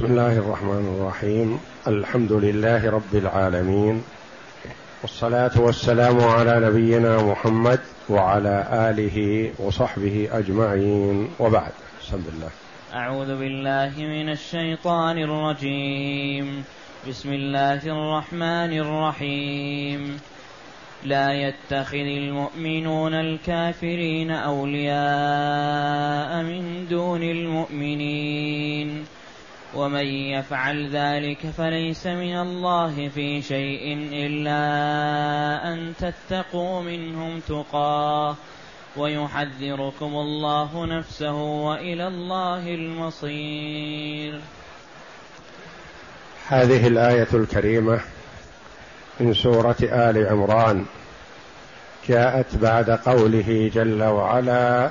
بسم الله الرحمن الرحيم. الحمد لله رب العالمين. والصلاة والسلام على نبينا محمد وعلى آله وصحبه أجمعين. وبعد بسم الله. أعوذ بالله من الشيطان الرجيم. بسم الله الرحمن الرحيم. لا يتخذ المؤمنون الكافرين أولياء من دون المؤمنين. ومن يفعل ذلك فليس من الله في شيء إلا أن تتقوا منهم تقاه ويحذركم الله نفسه وإلى الله المصير. هذه الآية الكريمة من سورة آل عمران جاءت بعد قوله جل وعلا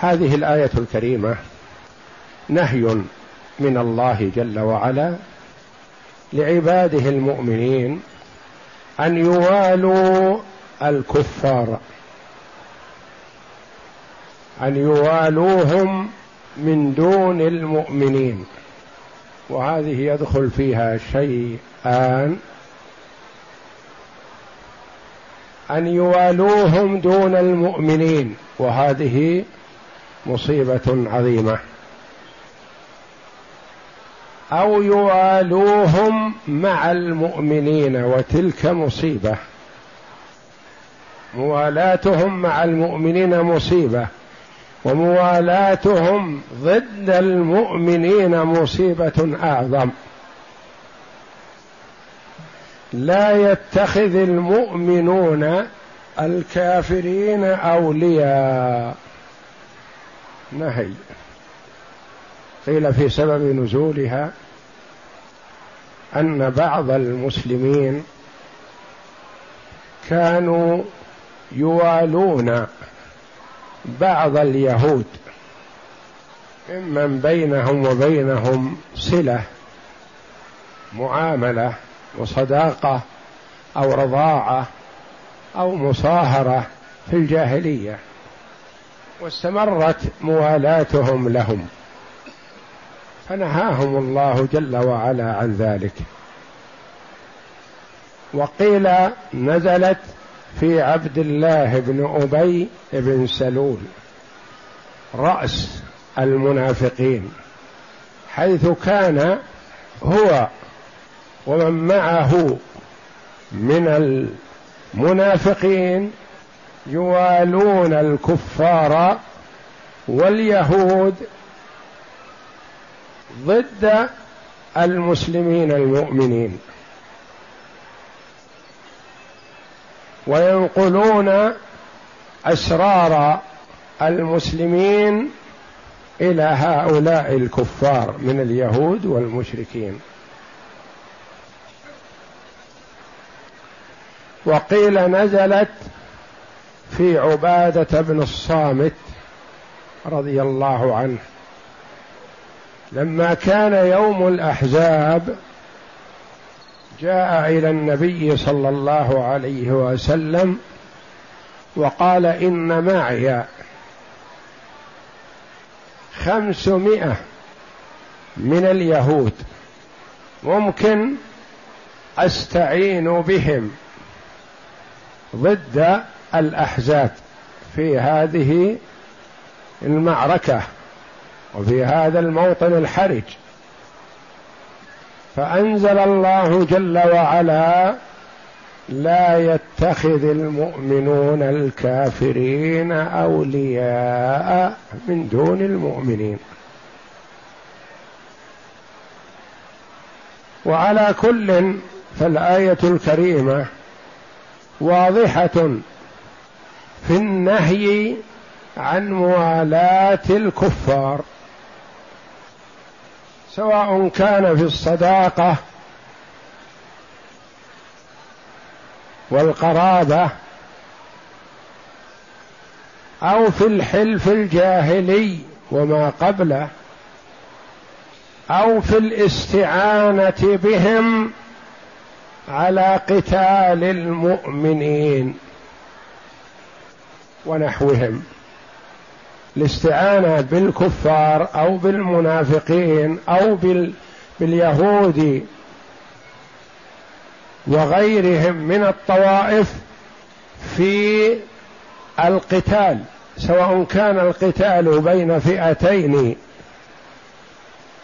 هذه الآية الكريمة نهي من الله جل وعلا لعباده المؤمنين أن يوالوا الكفار أن يوالوهم من دون المؤمنين. وهذه يدخل فيها شيئان أن يوالوهم دون المؤمنين. وهذه مصيبة عظيمة. أو يوالوهم مع المؤمنين وتلك مصيبة. موالاتهم مع المؤمنين مصيبة. وموالاتهم ضد المؤمنين مصيبة أعظم. لا يتخذ المؤمنون الكافرين أولياء. نهي قيل في سبب نزولها أن بعض المسلمين كانوا يوالون بعض اليهود ممن بينهم وبينهم صلة معاملة وصداقة أو رضاعة أو مصاهرة في الجاهلية. واستمرت موالاتهم لهم. فنهاهم الله جل وعلا عن ذلك. وقيل نزلت في عبد الله بن أبي بن سلول. رأس المنافقين. حيث كان هو ومن معه من المنافقين يوالون الكفار واليهود ضد المسلمين المؤمنين. وينقلون أسرار المسلمين إلى هؤلاء الكفار من اليهود والمشركين. وقيل نزلت في عبادة بن الصامت رضي الله عنه. لما كان يوم الأحزاب جاء إلى النبي صلى الله عليه وسلم وقال إن معي خمسمائة من اليهود ممكن أستعين بهم ضد الأحزاب في هذه المعركة وفي هذا الموطن الحرج. فأنزل الله جل وعلا لا يتخذ المؤمنون الكافرين أولياء من دون المؤمنين. وعلى كل فالآية الكريمة واضحة في النهي عن موالاة الكفار. سواء كان في الصداقة والقرابة أو في الحلف الجاهلي وما قبله أو في الاستعانة بهم على قتال المؤمنين. ونحوهم الاستعانه بالكفار أو بالمنافقين أو بال باليهود وغيرهم من الطوائف في القتال سواء كان القتال بين فئتين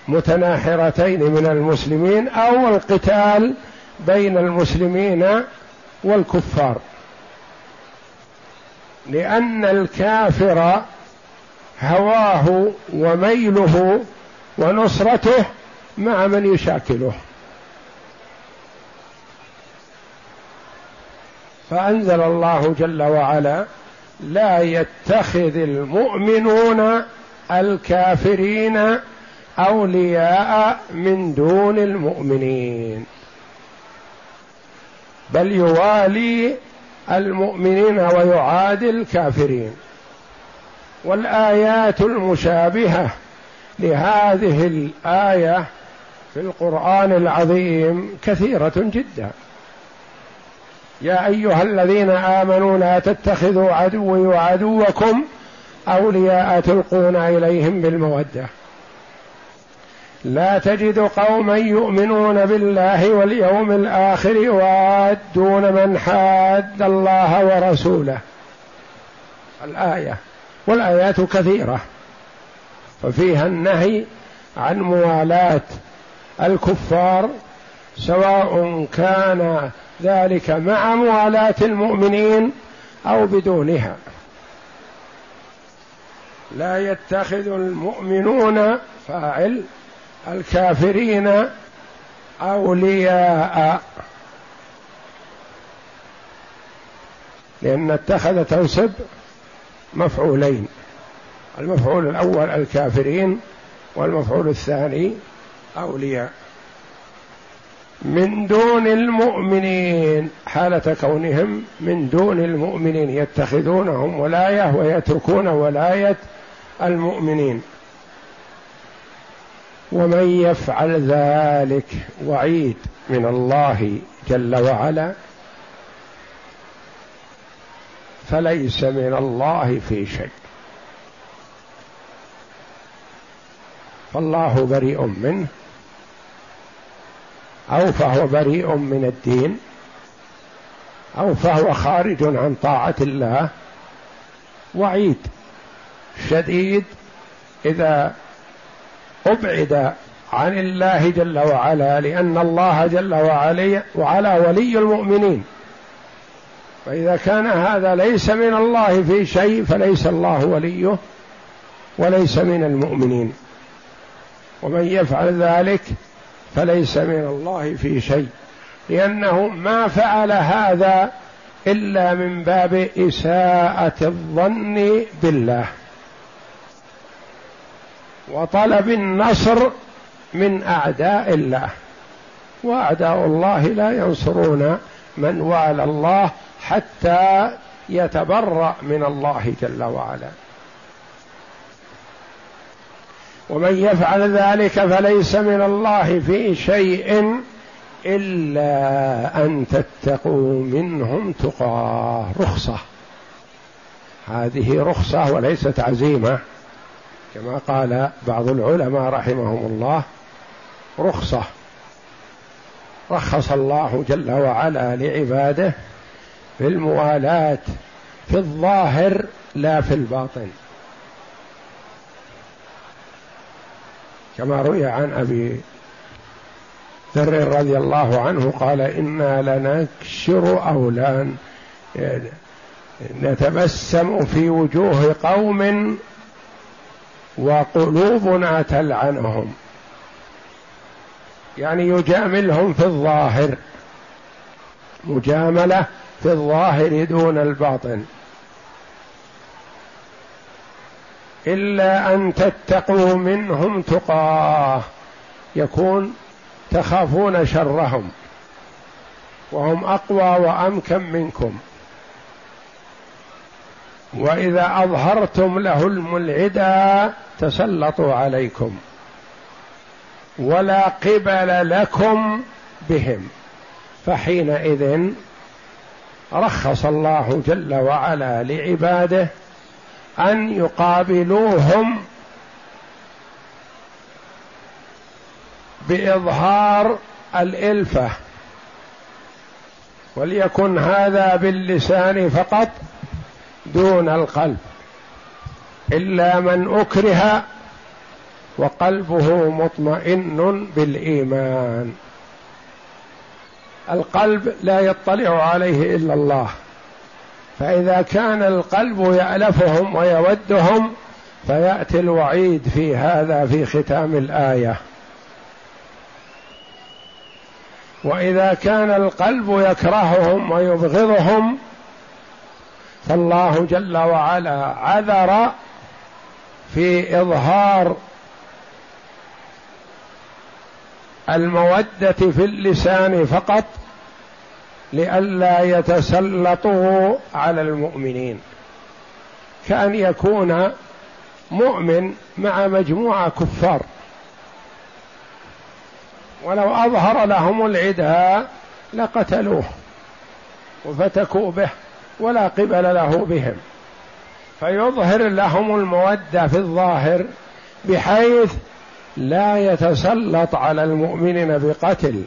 متناحرتين من المسلمين أو القتال بين المسلمين والكفار. لأن الكافر هواه وميله ونصرته مع من يشاكله. فأنزل الله جل وعلا لا يتخذ المؤمنون الكافرين أولياء من دون المؤمنين بل يوالي المؤمنين ويعادي الكافرين. والآيات المشابهة لهذه الآية في القرآن العظيم كثيرة جدا. يا أيها الذين آمنوا لا تتخذوا عدوي وعدوكم أولياء تلقون إليهم بالمودة. لا تجد قوما يؤمنون بالله واليوم الآخر يوادون من حاد الله ورسوله. الآية والآيات كثيرة. ففيها النهي عن موالاه الكفار سواء كان ذلك مع موالاه المؤمنين أو بدونها. لا يتخذ المؤمنون فاعل. الكافرين أولياء. لأن اتخذ تنصب مفعولين المفعول الأول الكافرين والمفعول الثاني أولياء. من دون المؤمنين حالة كونهم من دون المؤمنين يتخذونهم ولاية ويتركون ولاية المؤمنين. ومن يفعل ذلك وعيد من الله جل وعلا فليس من الله في شيء. فالله بريء منه أو فهو بريء من الدين أو فهو خارج عن طاعة الله. وعيد شديد إذا أبعد عن الله جل وعلا لأن الله جل وعلا وعلا ولي المؤمنين. فإذا كان هذا ليس من الله في شيء فليس الله وليه وليس من المؤمنين. ومن يفعل ذلك فليس من الله في شيء. لأنه ما فعل هذا إلا من باب إساءة الظن بالله. وطلب النصر من أعداء الله. وأعداء الله لا ينصرون من والى الله حتى يتبرأ من الله جل وعلا. ومن يفعل ذلك فليس من الله في شيء إلا أن تتقوا منهم تقاه. رخصة. هذه رخصة وليست عزيمة. كما قال بعض العلماء رحمهم الله رخصة. رخص الله جل وعلا لعباده في الموالاة في الظاهر لا في الباطن. كما روي عن أبي ذر رضي الله عنه قال إنا لنكشر أو لا نتبسم في وجوه قوم وقلوبنا تلعنهم. يعني يجاملهم في الظاهر. مجاملة في الظاهر دون الباطن. إلا أن تتقوا منهم تقاه. يكون تخافون شرهم. وهم أقوى وأمكن منكم. وإذا أظهرتم لهم العدا تسلطوا عليكم ولا قبل لكم بهم فحينئذ رخص الله جل وعلا لعباده أن يقابلوهم بإظهار الإلفة وليكن هذا باللسان فقط دون القلب. إلا من أكره وقلبه مطمئن بالإيمان. القلب لا يطلع عليه إلا الله. فإذا كان القلب يألفهم ويودهم فيأتي الوعيد في هذا في ختام الآية. وإذا كان القلب يكرههم ويبغضهم فالله جل وعلا عذر في إظهار المودة في اللسان فقط لئلا يتسلطوا على المؤمنين. كأن يكون مؤمن مع مجموعة كفار. ولو أظهر لهم العداء لقتلوه وفتكوا به. ولا قبل له بهم. فيظهر لهم المودة في الظاهر بحيث لا يتسلط على المؤمنين بقتل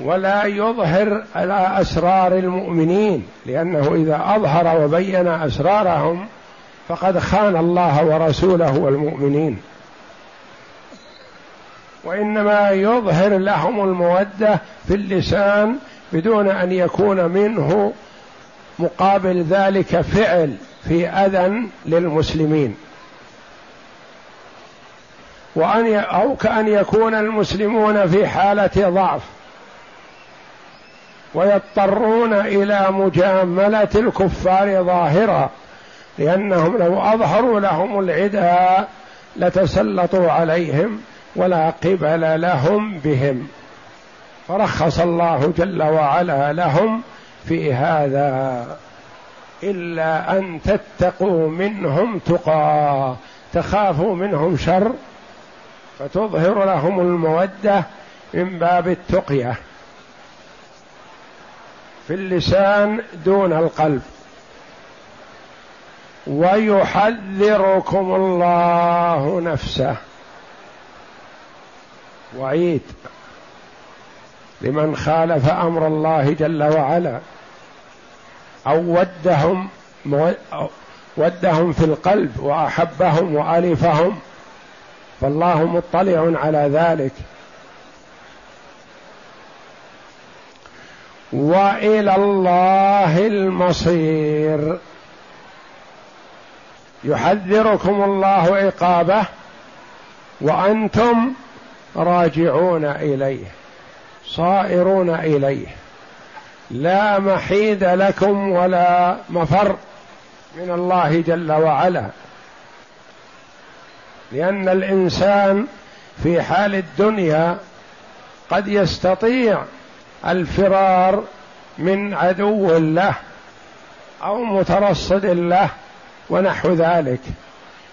ولا يظهر على أسرار المؤمنين لأنه إذا أظهر وبين أسرارهم فقد خان الله ورسوله والمؤمنين. وإنما يظهر لهم المودة في اللسان بدون أن يكون منه مقابل ذلك فعل في اذى للمسلمين. وأن أو كأن يكون المسلمون في حالة ضعف. ويضطرون إلى مجاملة الكفار ظاهرا لأنهم لو أظهروا لهم العداء لتسلطوا عليهم ولا قبل لهم بهم. فرخص الله جل وعلا لهم في هذا إلا أن تتقوا منهم تقى تخافوا منهم شر فتظهر لهم المودة من باب التقية. في اللسان دون القلب. ويحذركم الله نفسه. وعيد لمن خالف أمر الله جل وعلا. أو ودهم ودهم في القلب وأحبهم وألفهم. فالله مطلع على ذلك. وإلى الله المصير. يحذركم الله عقابه وأنتم راجعون إليه صائرون إليه. لا محيد لكم ولا مفر من الله جل وعلا. لأن الإنسان في حال الدنيا قد يستطيع الفرار من عدو له أو مترصد له ونحو ذلك.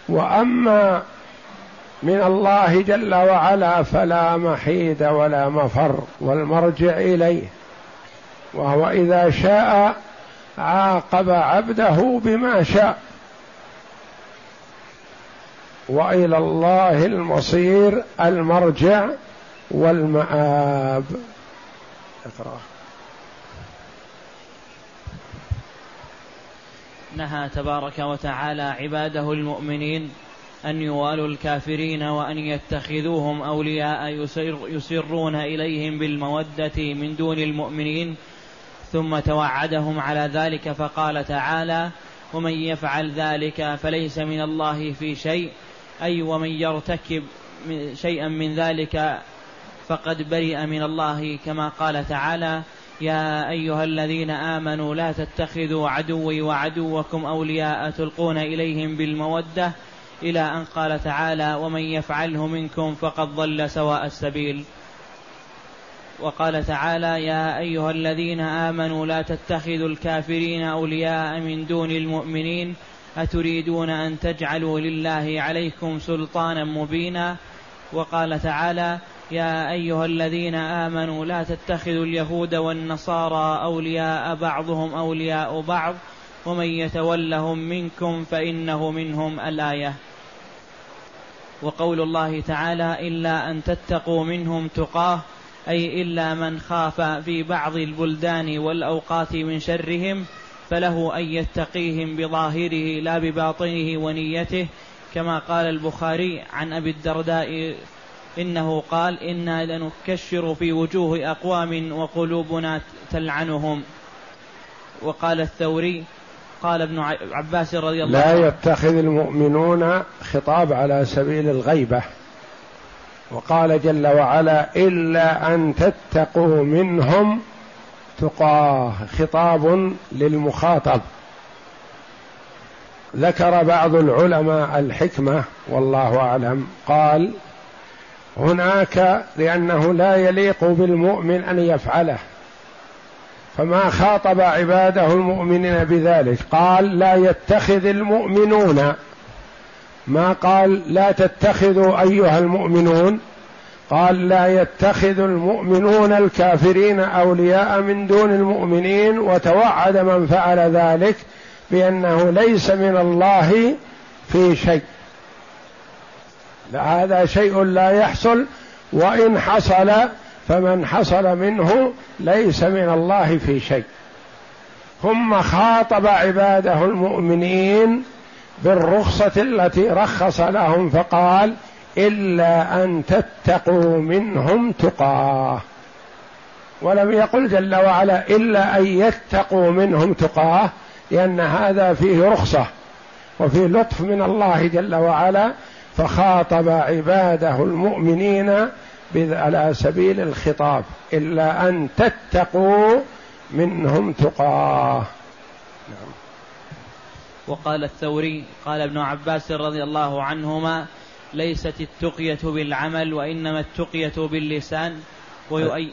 وأما من الله جل وعلا فلا محيد ولا مفر والمرجع إليه. وهو إذا شاء عاقب عبده بما شاء. وإلى الله المصير المرجع والمآب. نهى تبارك وتعالى عباده المؤمنين أن يوالوا الكافرين وأن يتخذوهم أولياء يسر يسرون إليهم بالمودة من دون المؤمنين ثم توعدهم على ذلك فقال تعالى ومن يفعل ذلك فليس من الله في شيء. أي ومن يرتكب شيئا من ذلك فقد برئ من الله. كما قال تعالى يا أيها الذين آمنوا لا تتخذوا عدوي وعدوكم أولياء تلقون إليهم بالمودة. إلى أن قال تعالى ومن يفعله منكم فقد ضل سواء السبيل. وقال تعالى يا أيها الذين آمنوا لا تتخذوا الكافرين أولياء من دون المؤمنين أتريدون أن تجعلوا لله عليكم سلطانا مبينا؟ وقال تعالى يا أيها الذين آمنوا لا تتخذوا اليهود والنصارى أولياء بعضهم أولياء بعض ومن يتولهم منكم فإنه منهم الآية. وقول الله تعالى إلا أن تتقوا منهم تقاه أي إلا من خاف في بعض البلدان والأوقات من شرهم فله أن يتقيهم بظاهره لا بباطنه ونيته كما قال البخاري عن أبي الدرداء إنه قال إنا لنكشر في وجوه أقوام وقلوبنا تلعنهم. وقال الثوري قال ابن عباس رضي الله عنه لا يتخذ المؤمنون خطاب على سبيل الغيبة. وقال جل وعلا إلا أن تتقوا منهم تقاه خطاب للمخاطب. ذكر بعض العلماء الحكمة والله أعلم قال هناك لأنه لا يليق بالمؤمن أن يفعله فما خاطب عباده المؤمنين بذلك. قال لا يتخذ المؤمنون ما قال لا تتخذوا أيها المؤمنون قال لا يتخذ المؤمنون الكافرين أولياء من دون المؤمنين وتوعد من فعل ذلك بأنه ليس من الله في شيء. هذا شيء لا يحصل وإن حصل فمن حصل منه ليس من الله في شيء. ثم خاطب عباده المؤمنين بالرخصة التي رخص لهم فقال إلا أن تتقوا منهم تقاه ولم يقل جل وعلا إلا أن يتقوا منهم تقاه لأن هذا فيه رخصة وفيه لطف من الله جل وعلا فخاطب عباده المؤمنين على سبيل الخطاب إلا أن تتقوا منهم تقاه نعم. وقال الثوري قال ابن عباس رضي الله عنهما ليست التقية بالعمل وإنما التقية باللسان. ويؤي.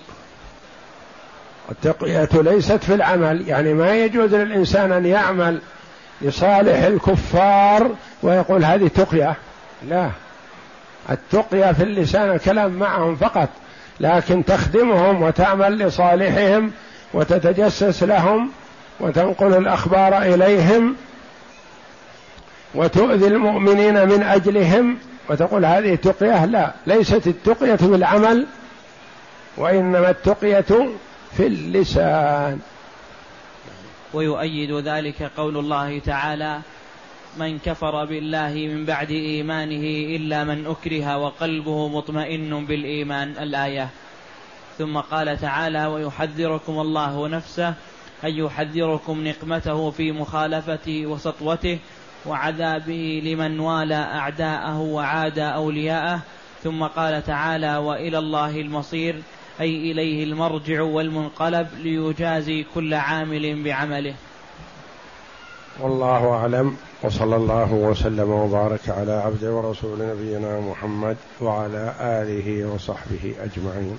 التقية ليست في العمل يعني ما يجوز للإنسان أن يعمل لصالح الكفار ويقول هذه تقية. لا التقيا في اللسان الكلام معهم فقط لكن تخدمهم وتعمل لصالحهم وتتجسس لهم وتنقل الأخبار إليهم وتؤذي المؤمنين من أجلهم وتقول هذه تقيه لا ليست التقية بالعمل وإنما التقية في اللسان. ويؤيد ذلك قول الله تعالى من كفر بالله من بعد إيمانه إلا من أكره وقلبه مطمئن بالإيمان. الآية. ثم قال تعالى ويحذركم الله نفسه أي يحذركم نقمته في مخالفته وسطوته وعذابه لمن والى أعداءه وعاد أولياءه. ثم قال تعالى وإلى الله المصير أي إليه المرجع والمنقلب ليجازي كل عامل بعمله. والله أعلم وصلى الله وسلم وبارك على عبد ورسول نبينا محمد وعلى آله وصحبه أجمعين.